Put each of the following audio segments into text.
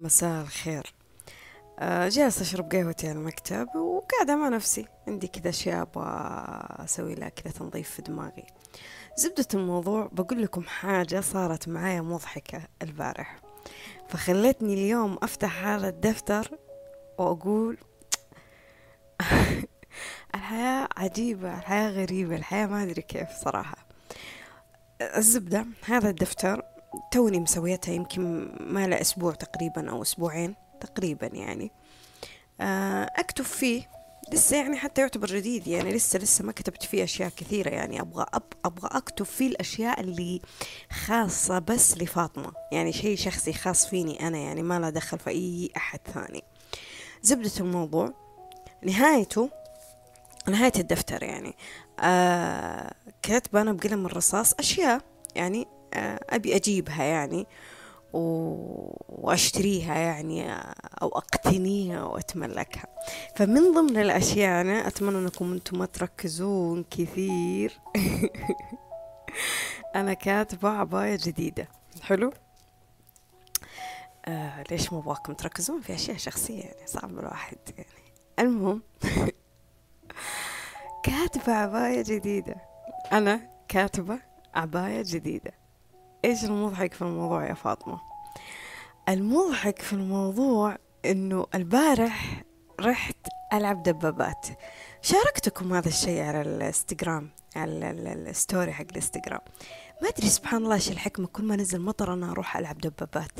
مساء الخير. آه، جالسة أشرب قهوتي على المكتب وقاعدة مع نفسي. عندي كذا أشياء أبغى أسوي لها كذا تنظيف في دماغي. زبدة الموضوع بقول لكم حاجة صارت معايا مضحكة البارح. فخلتني اليوم أفتح هذا الدفتر وأقول الحياة عجيبة الحياة غريبة الحياة ما أدري كيف صراحة. الزبدة هذا الدفتر توني مسويتها يمكن ما له أسبوع تقريبا أو أسبوعين تقريبا يعني. آه، أكتب فيه. لسه يعني حتى يعتبر جديد يعني. لسه لسه ما كتبت فيه أشياء كثيرة يعني. أبغى أب أبغى أكتب فيه الأشياء اللي خاصة بس لفاطمة. يعني شيء شخصي خاص فيني أنا يعني. ما له دخل في أي أحد ثاني. زبدة الموضوع. نهايته نهاية الدفتر يعني. آه كتب أنا بقلم الرصاص أشياء يعني أبي أجيبها يعني وأشتريها يعني أو أقتنيها وأتملكها. فمن ضمن الأشياء أنا أتمنى أنكم أنتم ما تركزون كثير. أنا كاتبة عباية جديدة. حلو؟ آه ليش ما أبغاكم تركزون في أشياء شخصية يعني؟ صعب الواحد يعني. المهم كاتبة عباية جديدة. أنا كاتبة عباية جديدة. إيش المضحك في الموضوع يا فاطمة؟ المضحك في الموضوع إنه البارح رحت ألعب دبابات. شاركتكم هذا الشيء على الإنستغرام على الستوري حق الإنستغرام. ما أدري سبحان الله إيش الحكمة كل ما نزل مطر أنا أروح ألعب دبابات.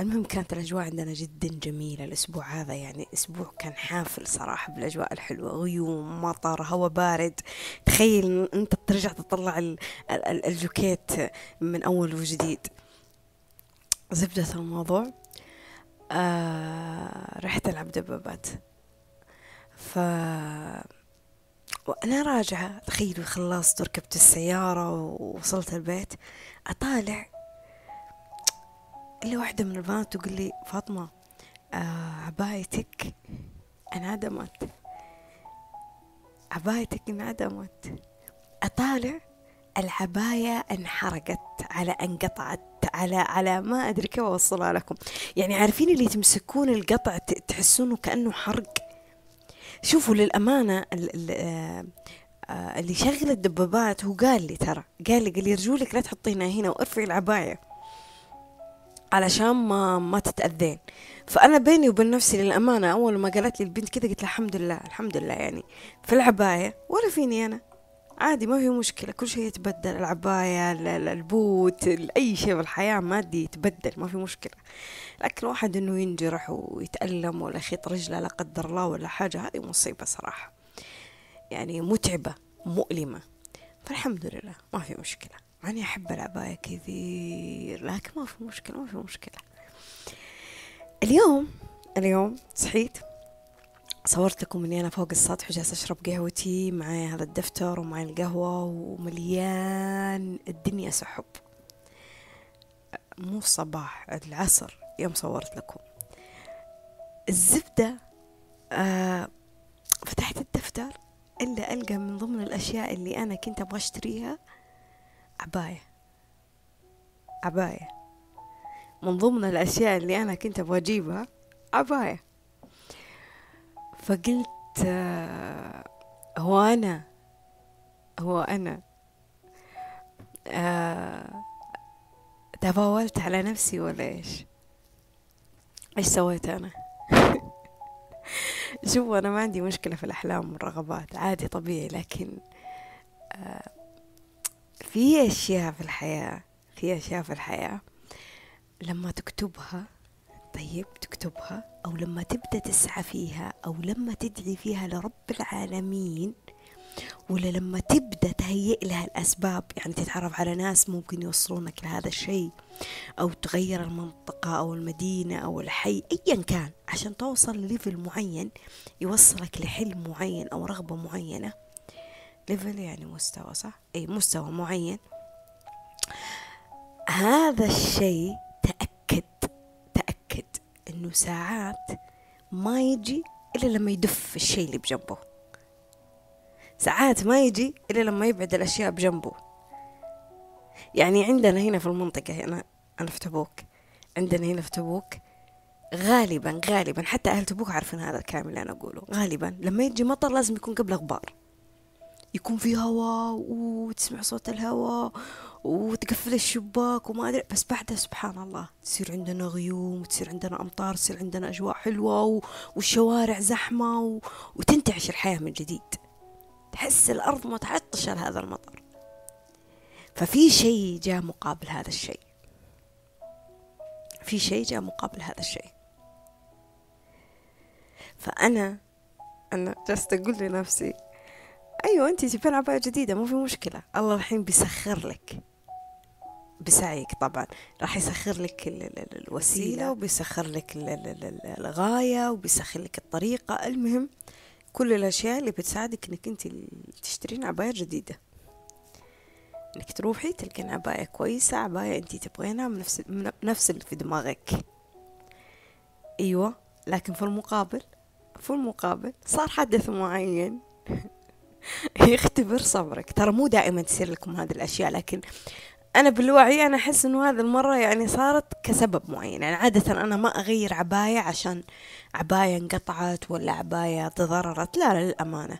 المهم كانت الأجواء عندنا جدا جميلة الأسبوع هذا يعني أسبوع كان حافل صراحة بالأجواء الحلوة غيوم مطر هواء بارد. تخيل أنت ترجع تطلع الجوكيت من أول وجديد. زبدة الموضوع. آه رحت ألعب دبابات. ف وأنا راجعة تخيلوا خلصت وركبت السيارة ووصلت البيت أطالع إلا واحدة من البنات تقول لي فاطمة آه عبايتك انعدمت. عبايتك انعدمت. أطالع العباية انحرقت على انقطعت على على ما أدري كيف أوصلها لكم. يعني عارفين اللي تمسكون القطع تحسونه كأنه حرق؟ شوفوا للأمانة آه، آه، اللي شغل الدبابات هو قال لي ترى قال لي قال لي رجولك لا تحطينها هنا وارفعي العباية. علشان ما ما تتأذين. فأنا بيني وبين نفسي للأمانة أول ما قالت لي البنت كذا قلت الحمد لله الحمد لله يعني. في العباية ولا فيني أنا؟ عادي ما في مشكلة. كل شيء يتبدل العباية البوت أي شيء في الحياة مادي يتبدل ما في مشكلة. لكن واحد إنه ينجرح ويتألم ولا يخيط رجله لا قدر الله ولا حاجة هذه مصيبة صراحة. يعني متعبة مؤلمة. فالحمد لله ما في مشكلة. أنا أحب العباية كثير لكن ما في مشكلة ما في مشكلة. اليوم اليوم صحيت صورت لكم إني أنا فوق السطح وجالسة أشرب قهوتي معي هذا الدفتر ومعي القهوة ومليان الدنيا سحب. مو الصباح العصر يوم صورت لكم. الزبدة آه فتحت الدفتر إلا ألقى من ضمن الأشياء اللي أنا كنت أبغى أشتريها. عباية. عباية. من ضمن الأشياء اللي أنا كنت أبغى أجيبها عباية. فقلت آه، هو أنا؟ هو أنا. آه تفاولت على نفسي ولا إيش؟ إيش سويت أنا؟ شوفوا أنا ما عندي مشكلة في الأحلام والرغبات. عادي طبيعي لكن آه في أشياء في الحياة في أشياء في الحياة لما تكتبها طيب تكتبها أو لما تبدأ تسعى فيها أو لما تدعي فيها لرب العالمين ولا لما تبدأ تهيئ لها الأسباب يعني تتعرف على ناس ممكن يوصلونك لهذا الشيء أو تغير المنطقة أو المدينة أو الحي أيا كان عشان توصل لل level معين يوصلك لحلم معين أو رغبة معينة. level يعني مستوى صح؟ أي مستوى معين. هذا الشيء تأكد تأكد إنه ساعات ما يجي إلا لما يدف الشيء اللي بجنبه. ساعات ما يجي إلا لما يبعد الأشياء بجنبه. يعني عندنا هنا في المنطقة هنا أنا في تبوك. عندنا هنا في تبوك غالبا غالبا حتى أهل تبوك عارفين هذا الكلام اللي أنا أقوله. غالبا لما يجي مطر لازم يكون قبل غبار. يكون في هواء وتسمع صوت الهواء وتقفل الشباك وما أدري. بس بعدها سبحان الله تصير عندنا غيوم وتصير عندنا أمطار تصير عندنا أجواء حلوة والشوارع زحمة وتنتعش الحياة من جديد. تحس الأرض متعطشة لهذا المطر. ففي شيء جاء مقابل هذا الشيء. في شيء جاء مقابل هذا الشيء. فأنا أنا جالسة أقول لنفسي أيوة أنت تبين عباية جديدة مو في مشكلة. الله الحين بيسخر لك. بسعيك طبعا. راح يسخر لك الوسيلة وبيسخر لك الغاية وبيسخر لك الطريقة. المهم كل الأشياء اللي بتساعدك إنك أنت تشترين عباية جديدة. إنك تروحي تلقين عباية كويسة عباية أنت تبغينها من نفس من نفس اللي في دماغك. أيوة لكن في المقابل في المقابل صار حدث معين. يختبر صبرك. ترى مو دائما تصير لكم هذه الأشياء لكن أنا بالوعي أنا أحس إنه هذه المرة يعني صارت كسبب معين. يعني عادة أنا ما أغير عباية عشان عباية انقطعت ولا عباية تضررت. لا للأمانة.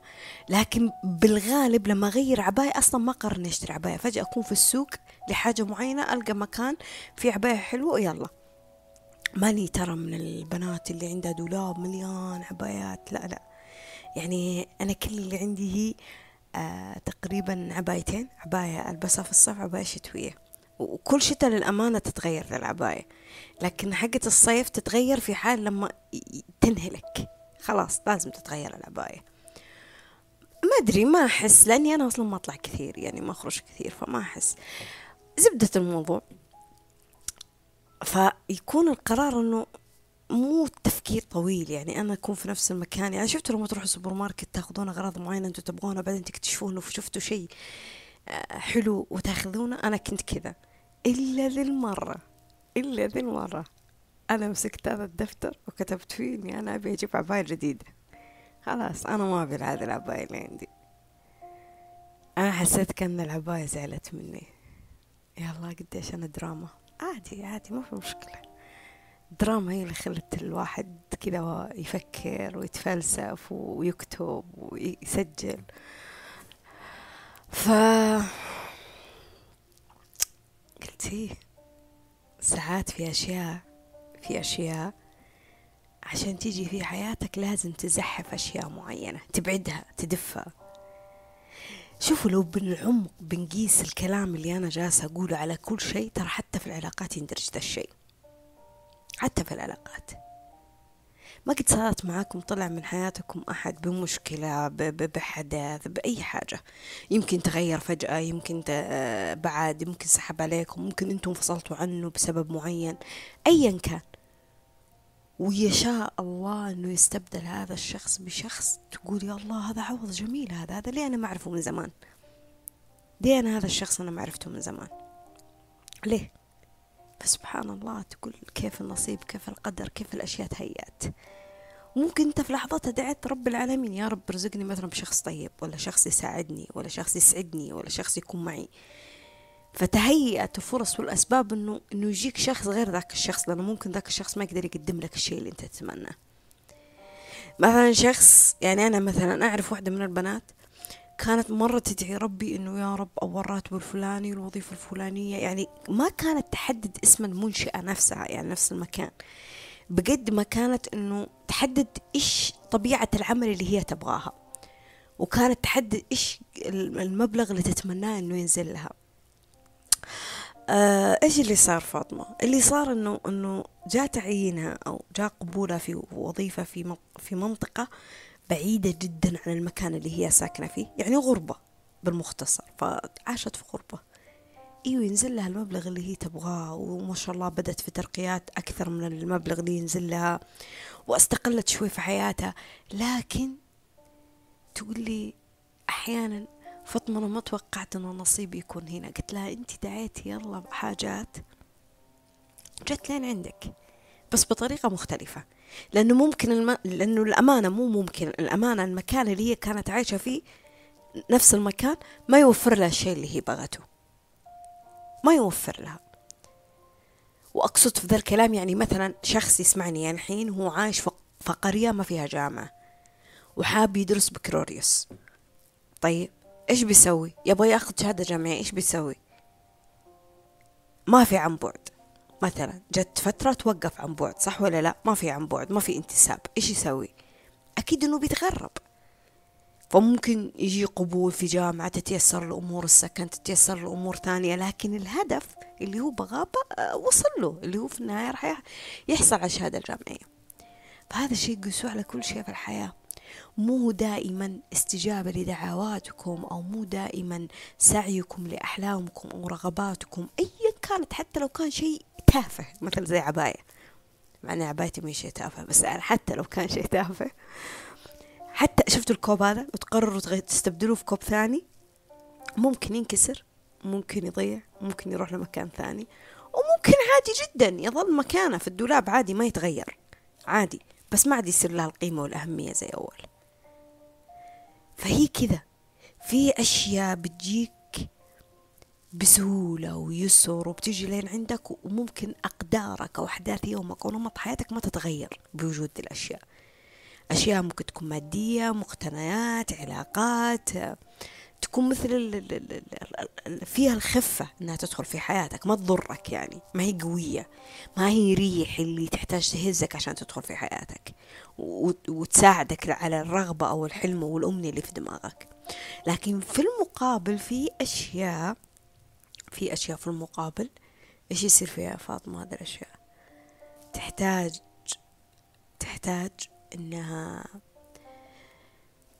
لكن بالغالب لما أغير عباية أصلا ما قرر إني أشتري عباية. فجأة أكون في السوق لحاجة معينة ألقى مكان في عباية حلوة يلا ماني ترى من البنات اللي عندها دولاب مليان عبايات. لا لا. يعني أنا كل اللي عندي هي آه تقريبا عبايتين عباية ألبسها في الصيف عباية شتوية. وكل شتاء للأمانة تتغير العباية. لكن حقة الصيف تتغير في حال لما تنهلك. خلاص لازم تتغير العباية. ما أدري ما أحس لأني أنا أصلا ما أطلع كثير يعني ما أخرج كثير فما أحس. زبدة الموضوع. فيكون القرار أنه مو تفكير طويل يعني أنا أكون في نفس المكان. يعني شفتوا لما تروحوا السوبر ماركت تاخذون أغراض معينة أنتم تبغونها بعدين تكتشفون انه شفتوا شيء آه، حلو وتاخذونه. أنا كنت كذا. إلا ذي المرة إلا ذي المرة أنا مسكت هذا الدفتر وكتبت فيه إني أنا أبي أجيب عباية جديدة. خلاص أنا ما أبي هذه العباية اللي عندي. أنا حسيت كأن العباية زعلت مني. يلا قديش أنا دراما. عادي عادي ما في مشكلة. الدراما هي اللي خلت الواحد كذا يفكر ويتفلسف ويكتب ويسجل. ف قلت إيه ساعات في أشياء في أشياء عشان تيجي في حياتك لازم تزحف أشياء معينة تبعدها تدفها. شوفوا لو بالعمق بنقيس الكلام اللي أنا جالسة أقوله على كل شيء ترى حتى في العلاقات يندرج ذا الشيء. حتى في العلاقات. ما قد صارت معاكم طلع من حياتكم أحد بمشكلة بحدث بأي حاجة. يمكن تغير فجأة يمكن بعد يمكن سحب عليكم ممكن أنتم انفصلتوا عنه بسبب معين. أيا كان. ويشاء الله أنه يستبدل هذا الشخص بشخص تقول يا الله هذا عوض جميل هذا هذا ليه أنا ما أعرفه من زمان؟ ليه أنا هذا الشخص أنا ما عرفته من زمان؟ ليه؟ فسبحان الله تقول كيف النصيب كيف القدر كيف الأشياء تهيأت. ممكن أنت في لحظتها دعيت رب العالمين يا رب ارزقني مثلا بشخص طيب ولا شخص يساعدني ولا شخص يسعدني ولا شخص يكون معي. فتهيأت الفرص والأسباب إنه إنه يجيك شخص غير ذاك الشخص لأنه ممكن ذاك الشخص ما يقدر يقدم لك الشيء اللي أنت تتمناه مثلا شخص يعني أنا مثلا أعرف واحدة من البنات كانت مرة تدعي ربي إنه يا رب أول الراتب الفلاني والوظيفة الفلانية. يعني ما كانت تحدد اسم المنشأة نفسها يعني نفس المكان. بقد ما كانت إنه تحدد إيش طبيعة العمل اللي هي تبغاها. وكانت تحدد إيش المبلغ اللي تتمناه إنه ينزل لها. آه إيش اللي صار فاطمة؟ اللي صار إنه إنه جاء تعيينها أو جاء قبولها في وظيفة في في منطقة بعيدة جدا عن المكان اللي هي ساكنة فيه يعني غربة بالمختصر فعاشت في غربة. إيوه ينزل لها المبلغ اللي هي تبغاه وما شاء الله بدت في ترقيات أكثر من المبلغ اللي ينزل لها واستقلت شوي في حياتها. لكن تقول لي أحيانا فاطمة ما توقعت ان نصيبي يكون هنا قلت لها أنت دعيتي يلا بحاجات جت لين عندك. بس بطريقة مختلفة. لأنه ممكن الم... لأنه الأمانة مو ممكن الأمانة المكان اللي هي كانت عايشة فيه نفس المكان ما يوفر لها الشيء اللي هي بغته. ما يوفر لها. وأقصد في ذا الكلام يعني مثلا شخص يسمعني يعني الحين هو عايش في قرية ما فيها جامعة وحاب يدرس بكالوريوس. طيب إيش بيسوي؟ يبغى ياخذ شهادة جامعية إيش بيسوي؟ ما في عن بعد مثلا جت فترة توقف عن بعد صح ولا لا؟ ما في عن بعد ما في انتساب. إيش يسوي؟ أكيد إنه بيتغرب. فممكن يجي قبول في جامعة تتيسر الأمور السكن تتيسر الأمور ثانية لكن الهدف اللي هو بغاه وصل له اللي هو في النهاية راح يحصل على الشهادة الجامعية. فهذا الشيء قيسوه على كل شيء في الحياة. مو دائما استجابة لدعواتكم أو مو دائما سعيكم لأحلامكم أو رغباتكم أيا كانت حتى لو كان شيء تافه مثل زي عباية. مع أن عبايتي مش شيء تافه بس أنا حتى لو كان شيء تافه. حتى شفتوا الكوب هذا؟ وتقرروا تستبدلوه في كوب ثاني؟ ممكن ينكسر ممكن يضيع ممكن يروح لمكان ثاني. وممكن عادي جدا يظل مكانه في الدولاب عادي ما يتغير. عادي بس ما عاد يصير لها القيمة والأهمية زي أول. فهي كذا. في أشياء بتجيك بسهولة ويسر وبتجي لين عندك وممكن أقدارك أو أحداث يومك أو نمط حياتك ما تتغير بوجود الأشياء. أشياء ممكن تكون مادية مقتنيات علاقات تكون مثل فيها الخفة إنها تدخل في حياتك ما تضرك يعني ما هي قوية ما هي ريح اللي تحتاج تهزك عشان تدخل في حياتك وتساعدك على الرغبة أو الحلم والأمنية اللي في دماغك. لكن في المقابل في أشياء في أشياء في المقابل إيش يصير فيها فاطمة؟ هذه الأشياء. تحتاج تحتاج إنها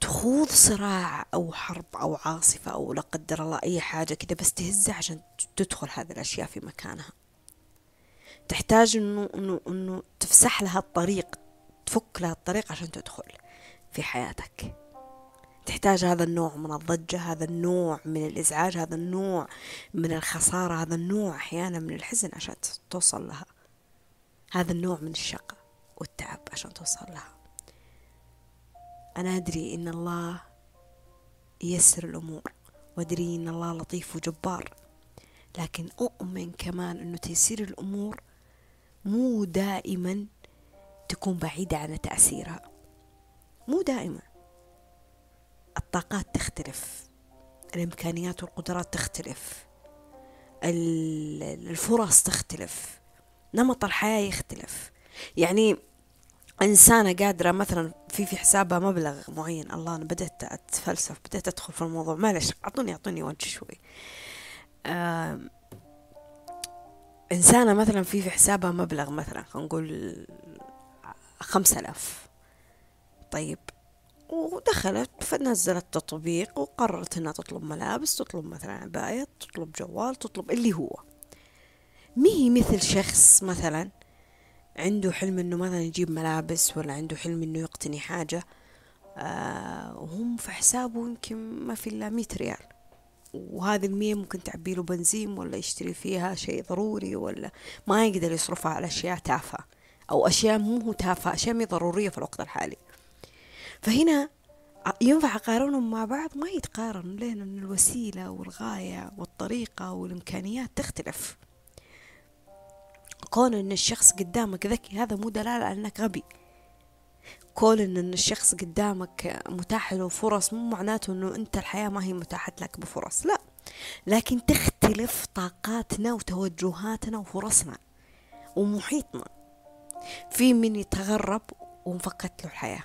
تخوض صراع أو حرب أو عاصفة أو لا قدر الله أي حاجة كده بس تهزها عشان تدخل هذه الأشياء في مكانها. تحتاج إنه إنه إنه تفسح لها الطريق تفك لها الطريق عشان تدخل في حياتك. تحتاج هذا النوع من الضجة هذا النوع من الإزعاج هذا النوع من الخسارة هذا النوع أحيانا من الحزن عشان توصل لها. هذا النوع من الشقة والتعب عشان توصل لها. أنا أدري إن الله ييسر الأمور وأدري إن الله لطيف وجبار لكن أؤمن كمان إنه تيسير الأمور مو دائما تكون بعيدة عن تأثيرها. مو دائما. الطاقات تختلف الإمكانيات والقدرات تختلف الفرص تختلف نمط الحياة يختلف. يعني إنسانة قادرة مثلا في في حسابها مبلغ معين الله أنا بدأت أتفلسف بدأت أدخل في الموضوع معلش أعطوني أعطوني وجه شوي. إنسانة مثلا في في حسابها مبلغ مثلا خلينا نقول خمسة آلاف. طيب ودخلت فنزلت تطبيق وقررت إنها تطلب ملابس تطلب مثلا عباية تطلب جوال تطلب اللي هو. مي مثل شخص مثلا عنده حلم إنه مثلا يجيب ملابس ولا عنده حلم إنه يقتني حاجة آه وهم في حسابه يمكن ما في إلا مية ريال. وهذه المية ممكن تعبي له بنزين ولا يشتري فيها شيء ضروري ولا ما يقدر يصرفها على أشياء تافهة أو أشياء مو تافهة أشياء مي ضرورية في الوقت الحالي. فهنا ينفع أقارنهم مع بعض؟ ما يتقارن لأن الوسيلة والغاية والطريقة والإمكانيات تختلف. كون إن الشخص قدامك ذكي هذا مو دلالة على إنك غبي. كون إن الشخص قدامك متاح له فرص مو معناته إنه أنت الحياة ما هي متاحة لك بفرص لا. لكن تختلف طاقاتنا وتوجهاتنا وفرصنا ومحيطنا. في من يتغرب وانفكت له الحياة.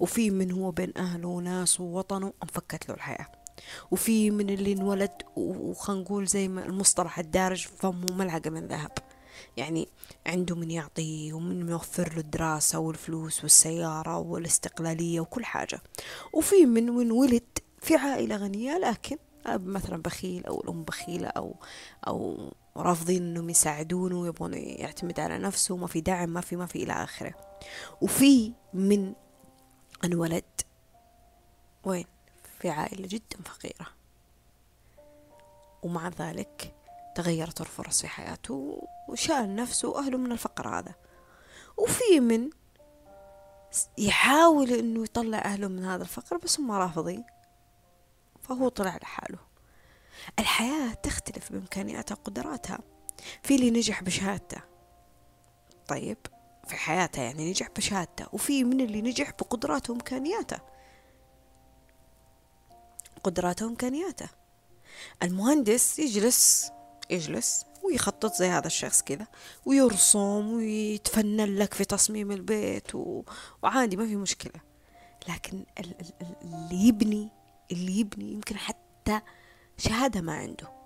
وفي من هو بين أهله وناسه ووطنه أنفكت له الحياة. وفي من اللي انولد وخلينا نقول زي ما المصطلح الدارج فمه ملعقة من ذهب. يعني عنده من يعطيه ومن يوفر له الدراسة والفلوس والسيارة والاستقلالية وكل حاجة. وفي من من ولد في عائلة غنية لكن أب مثلا بخيل أو الأم بخيلة أو أو رافضين إنهم يساعدونه ويبغون يعتمد على نفسه وما في دعم ما في ما في إلى آخره. وفي من انولد وين؟ في عائلة جدا فقيرة. ومع ذلك تغيرت الفرص في حياته وشال نفسه وأهله من الفقر هذا. وفي من يحاول إنه يطلع أهله من هذا الفقر بس هم رافضين فهو طلع لحاله. الحياة تختلف بإمكانياتها وقدراتها. في اللي نجح بشهادته. طيب. في حياته يعني نجح بشهادته وفي من اللي نجح بقدراته وإمكانياته. قدراته وإمكانياته. المهندس يجلس يجلس ويخطط زي هذا الشخص كذا ويرسم ويتفنن لك في تصميم البيت و... وعادي ما في مشكلة. لكن اللي يبني اللي يبني يمكن حتى شهادة ما عنده.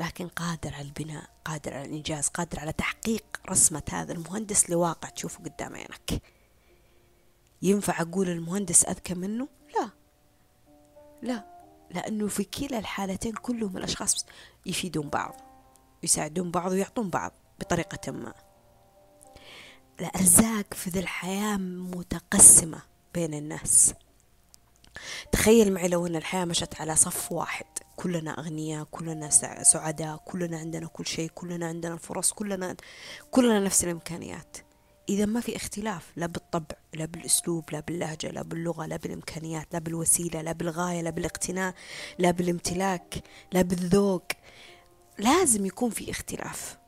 لكن قادر على البناء قادر على الإنجاز قادر على تحقيق رسمة هذا المهندس لواقع تشوفه قدام عينك. ينفع أقول المهندس أذكى منه؟ لا. لا. لأنه في كلا الحالتين كلهم الأشخاص يفيدون بعض يساعدون بعض ويعطون بعض بطريقة ما. الأرزاق في ذي الحياة متقسمة بين الناس. تخيل معي لو أن الحياة مشت على صف واحد. كلنا أغنياء كلنا سعداء كلنا عندنا كل شيء كلنا عندنا الفرص كلنا كلنا نفس الإمكانيات. إذا ما في اختلاف لا بالطبع لا بالأسلوب لا باللهجة لا باللغة لا بالإمكانيات لا بالوسيلة لا بالغاية لا بالاقتناء لا بالامتلاك لا بالذوق لازم يكون في اختلاف.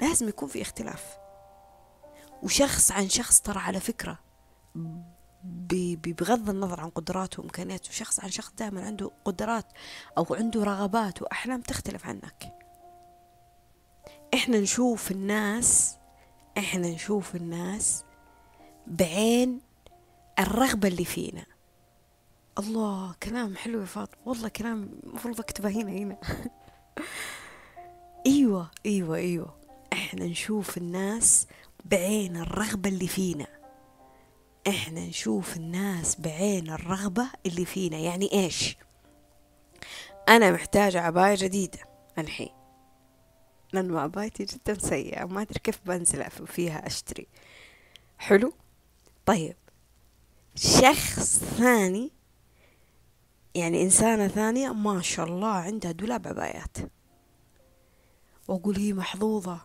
لازم يكون في اختلاف. وشخص عن شخص ترى على فكرة بغض النظر عن قدراته وإمكانياته شخص عن شخص دائما عنده قدرات أو عنده رغبات وأحلام تختلف عنك. إحنا نشوف الناس إحنا نشوف الناس بعين الرغبة اللي فينا. الله كلام حلو يا فاطمة. والله كلام المفروض أكتبه هنا هنا. أيوة أيوة أيوة. إحنا نشوف الناس بعين الرغبة اللي فينا. إحنا نشوف الناس بعين الرغبة اللي فينا. يعني إيش؟ أنا محتاجة عباية جديدة الحين. لأنه عبايتي جدا سيئة. ما أدري كيف بنزل فيها أشتري. حلو؟ طيب. شخص ثاني يعني إنسانة ثانية ما شاء الله عندها دولاب عبايات. وأقول هي محظوظة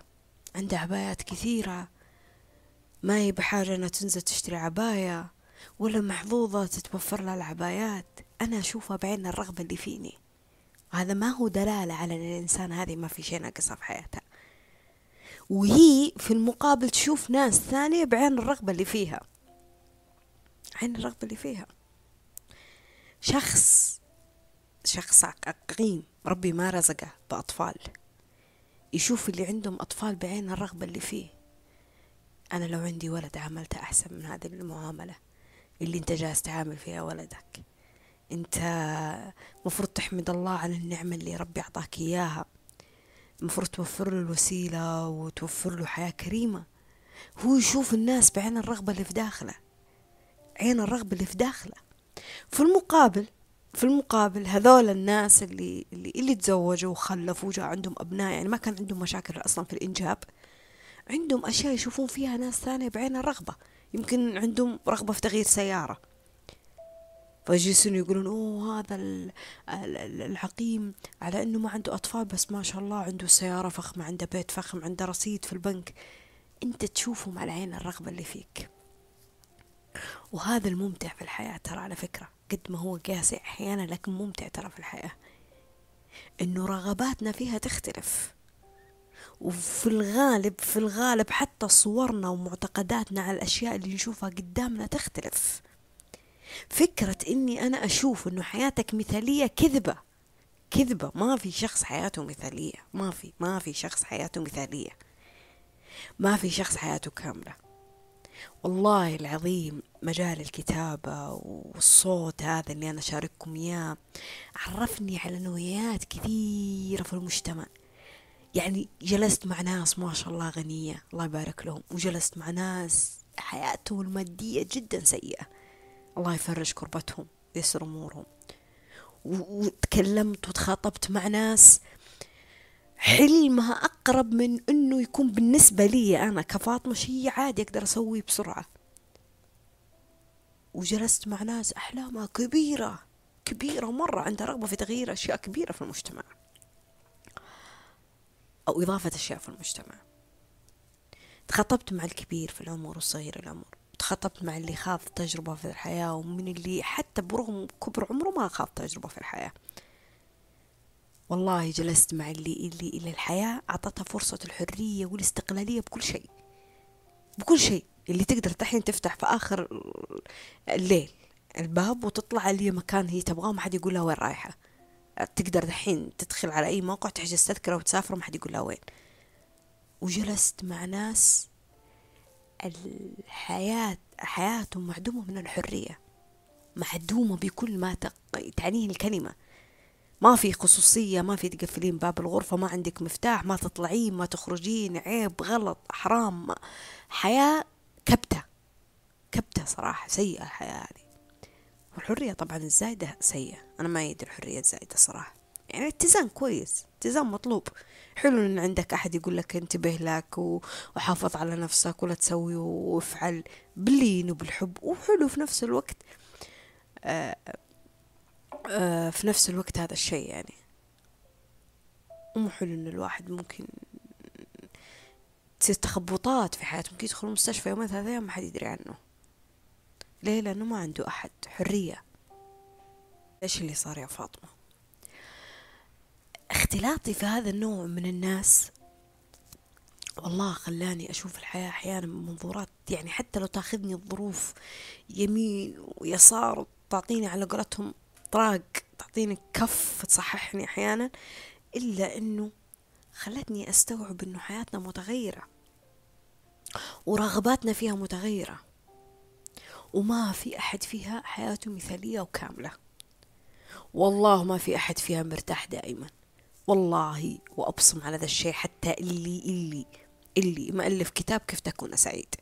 عندها عبايات كثيرة. ما هي بحاجة إنها تنزل تشتري عباية ولا محظوظة تتوفر لها العبايات. أنا أشوفها بعين الرغبة اللي فيني. هذا ما هو دلالة على أن الإنسان هذه ما في شيء ناقصها في حياتها. وهي في المقابل تشوف ناس ثانية بعين الرغبة اللي فيها. عين الرغبة اللي فيها. شخص شخص عقيم ربي ما رزقه بأطفال. يشوف اللي عندهم أطفال بعين الرغبة اللي فيه. أنا لو عندي ولد عاملته أحسن من هذه المعاملة اللي أنت جالس تعامل فيها ولدك. أنت مفروض تحمد الله على النعمة اللي ربي أعطاك إياها. المفروض توفر له الوسيلة وتوفر له حياة كريمة. هو يشوف الناس بعين الرغبة اللي في داخله. عين الرغبة اللي في داخله. في المقابل في المقابل هذول الناس اللي اللي اللي تزوجوا وخلفوا وجاء عندهم أبناء يعني ما كان عندهم مشاكل أصلا في الإنجاب. عندهم أشياء يشوفون فيها ناس ثانية بعين الرغبة. يمكن عندهم رغبة في تغيير سيارة. فيجلسون يقولون أوه هذا العقيم. على إنه ما عنده أطفال بس ما شاء الله عنده سيارة فخمة عنده بيت فخم عنده رصيد في البنك. أنت تشوفهم على عين الرغبة اللي فيك. وهذا الممتع في الحياة ترى على فكرة قد ما هو قاسي أحيانا لكن ممتع ترى في الحياة. إنه رغباتنا فيها تختلف. وفي الغالب في الغالب حتى صورنا ومعتقداتنا على الأشياء اللي نشوفها قدامنا تختلف. فكرة إني أنا أشوف إنه حياتك مثالية كذبة. كذبة. ما في شخص حياته مثالية. ما في ما في شخص حياته مثالية. ما في شخص حياته كاملة. والله العظيم مجال الكتابة والصوت هذا اللي أنا أشارككم إياه عرفني على نوعيات كثيرة في المجتمع. يعني جلست مع ناس ما شاء الله غنية الله يبارك لهم وجلست مع ناس حياتهم المادية جدا سيئة. الله يفرج كربتهم ويسر أمورهم. وتكلمت وتخاطبت مع ناس حلمها أقرب من أنه يكون بالنسبة لي أنا كفاطمة شيء عادي أقدر أسويه بسرعة. وجلست مع ناس أحلامها كبيرة كبيرة مرة عندها رغبة في تغيير أشياء كبيرة في المجتمع. أو إضافة أشياء في المجتمع. تخاطبت مع الكبير في العمر والصغير العمر. تخاطبت مع اللي خاض تجربة في الحياة ومن اللي حتى برغم كبر عمره ما خاض تجربة في الحياة. والله جلست مع اللي اللي اللي الحياة أعطتها فرصة الحرية والاستقلالية بكل شيء. بكل شيء. اللي تقدر الحين تفتح في آخر الليل الباب وتطلع لي مكان هي تبغاه ما حد يقول لها وين رايحة. تقدر الحين تدخل على أي موقع تحجز تذكرة وتسافر ما حد يقول لها وين. وجلست مع ناس الحياة حياتهم معدومة من الحرية. معدومة بكل ما تعنيه الكلمة. ما في خصوصية ما في تقفلين باب الغرفة ما عندك مفتاح ما تطلعين ما تخرجين عيب غلط حرام. حياة كبتة. كبتة صراحة سيئة الحياة هذه. والحرية طبعا الزايدة سيئة. أنا ما يد الحرية الزايدة صراحة. يعني اتزان كويس اتزان مطلوب. حلو إن عندك أحد يقول لك انتبه لك وحافظ على نفسك ولا تسوي وافعل باللين وبالحب. وحلو في نفس الوقت آه آه في نفس الوقت هذا الشيء يعني. مو حلو إن الواحد ممكن تصير تخبطات في حياته. ممكن يدخل المستشفى يومين ثلاثة أيام ما حد يدري عنه. ليه؟ لأنه ما عنده أحد. حرية. إيش اللي صار يا فاطمة؟ اختلاطي في هذا النوع من الناس والله خلاني أشوف الحياة أحيانا من منظورات يعني حتى لو تاخذني الظروف يمين ويسار وتعطيني على قولتهم طراق تعطيني كف تصححني أحيانا إلا أنه خلتني أستوعب أنه حياتنا متغيرة ورغباتنا فيها متغيرة. وما في أحد فيها حياته مثالية وكاملة. والله ما في أحد فيها مرتاح دائما. والله وأبصم على ذا الشيء حتى اللي اللي اللي مؤلف كتاب كيف تكون سعيد.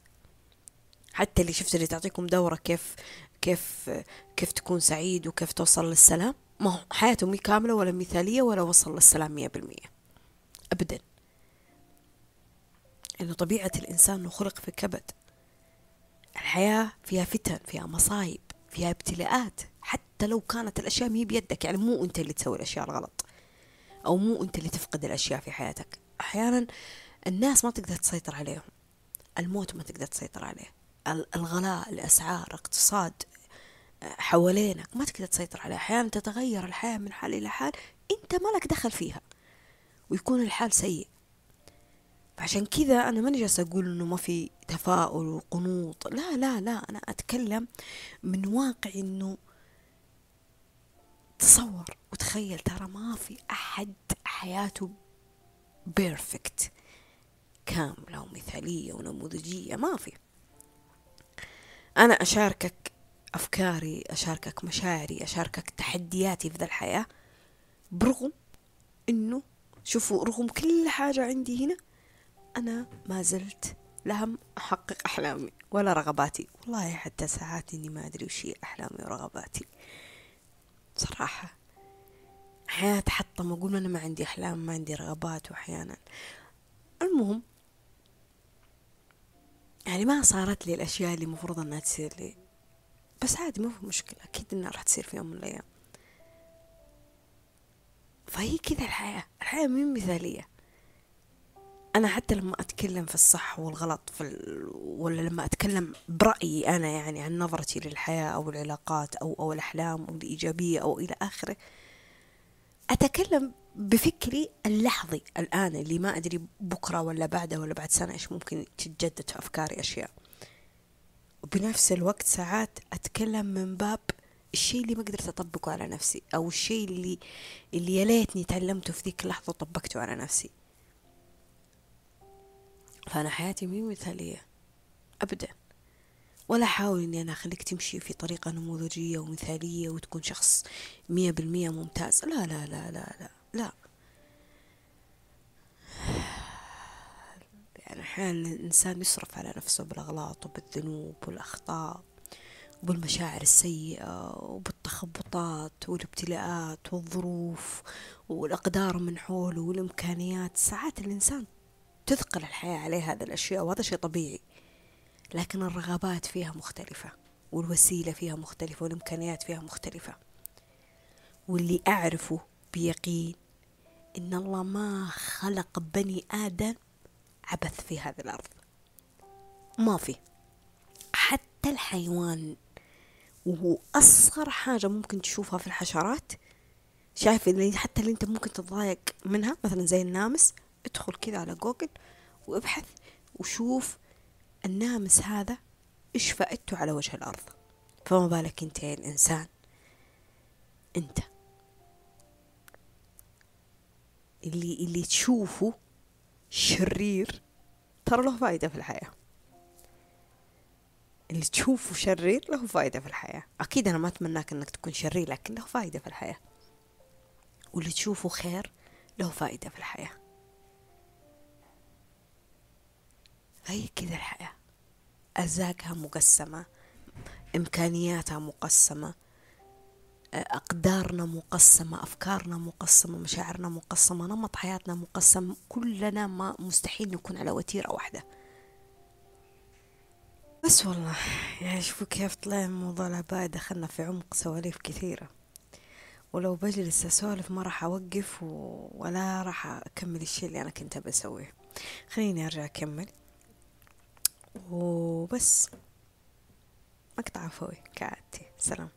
حتى اللي شفت اللي تعطيكم دورة كيف كيف كيف تكون سعيد وكيف توصل للسلام. ما هو حياته مي كاملة ولا مثالية ولا وصل للسلام مية بالمية. أبدا. إنه طبيعة الإنسان خلق في كبد. الحياة فيها فتن فيها مصايب فيها ابتلاءات. حتى لو كانت الأشياء مي بيدك يعني مو أنت اللي تسوي الأشياء الغلط أو مو أنت اللي تفقد الأشياء في حياتك. أحيانا الناس ما تقدر تسيطر عليهم الموت ما تقدر تسيطر عليه الغلاء الأسعار اقتصاد حوالينك ما تقدر تسيطر عليه. أحيانا تتغير الحياة من حال إلى حال أنت ما لك دخل فيها ويكون الحال سيء. فعشان كذا أنا ماني جالسة أقول إنه ما في تفاؤل وقنوط. لا لا لا أنا أتكلم من واقع إنه تصور وتخيل ترى ما في أحد حياته perfect كاملة ومثالية ونموذجية ما في. أنا أشاركك أفكاري أشاركك مشاعري أشاركك تحدياتي في ذا الحياة برغم إنه شوفوا رغم كل حاجة عندي هنا أنا ما زلت لهم أحقق أحلامي ولا رغباتي. والله حتى ساعات إني ما أدري وش هي أحلامي ورغباتي. صراحة أحيانا أتحطم أقول أنا ما عندي أحلام ما عندي رغبات وأحيانا. المهم يعني ما صارت لي الأشياء اللي مفروض أنها تصير لي. بس عادي ما في مشكلة. أكيد إنها راح تصير في يوم من الأيام. فهي كذا الحياة. الحياة مين مثالية؟ أنا حتى لما أتكلم في الصح والغلط في ال... ولا لما أتكلم برأيي أنا يعني عن نظرتي للحياة أو العلاقات أو أو الأحلام أو الإيجابية أو إلى آخره أتكلم بفكري اللحظي الآن اللي ما أدري بكرة ولا بعده ولا بعد سنة إيش ممكن تتجدد في أفكاري أشياء. وبنفس الوقت ساعات أتكلم من باب الشيء اللي ما قدرت أطبقه على نفسي أو الشيء اللي اللي يا ليتني تعلمته في ذيك اللحظة وطبقته على نفسي. فأنا حياتي مي مثالية. أبدا. ولا أحاول إني أنا أخليك تمشي في طريقة نموذجية ومثالية وتكون شخص مية بالمية ممتاز. لا لا لا لا لا لا. يعني أحيانا الإنسان يصرف على نفسه بالأغلاط وبالذنوب والأخطاء وبالمشاعر السيئة وبالتخبطات والابتلاءات والظروف والأقدار من حوله والإمكانيات. ساعات الإنسان تثقل الحياة عليه هذه الأشياء وهذا شيء طبيعي. لكن الرغبات فيها مختلفة والوسيلة فيها مختلفة والإمكانيات فيها مختلفة. واللي أعرفه بيقين إن الله ما خلق بني آدم عبث في هذه الأرض. ما في. حتى الحيوان وهو أصغر حاجة ممكن تشوفها في الحشرات شايف اللي حتى اللي أنت ممكن تتضايق منها مثلا زي النامس ادخل كذا على جوجل وابحث وشوف النامس هذا إيش فائدته على وجه الأرض. فما بالك أنت يا الإنسان أنت. اللي اللي تشوفه شرير ترى له فائدة في الحياة. اللي تشوفه شرير له فائدة في الحياة. أكيد أنا ما أتمناك أنك تكون شرير لكن له فائدة في الحياة. واللي تشوفه خير له فائدة في الحياة. هي كذا الحياة. أرزاقها مقسمة إمكانياتها مقسمة أقدارنا مقسمة أفكارنا مقسمة مشاعرنا مقسمة نمط حياتنا مقسم كلنا ما مستحيل نكون على وتيرة واحدة. بس والله يعني شوفوا كيف طلع موضوع العباية دخلنا في عمق سواليف كثيرة. ولو بجلس أسولف ما راح أوقف. ولا راح أكمل الشيء اللي أنا كنت بسويه خليني أرجع أكمل. وبس. مقطع عفوي كعادتي. سلام.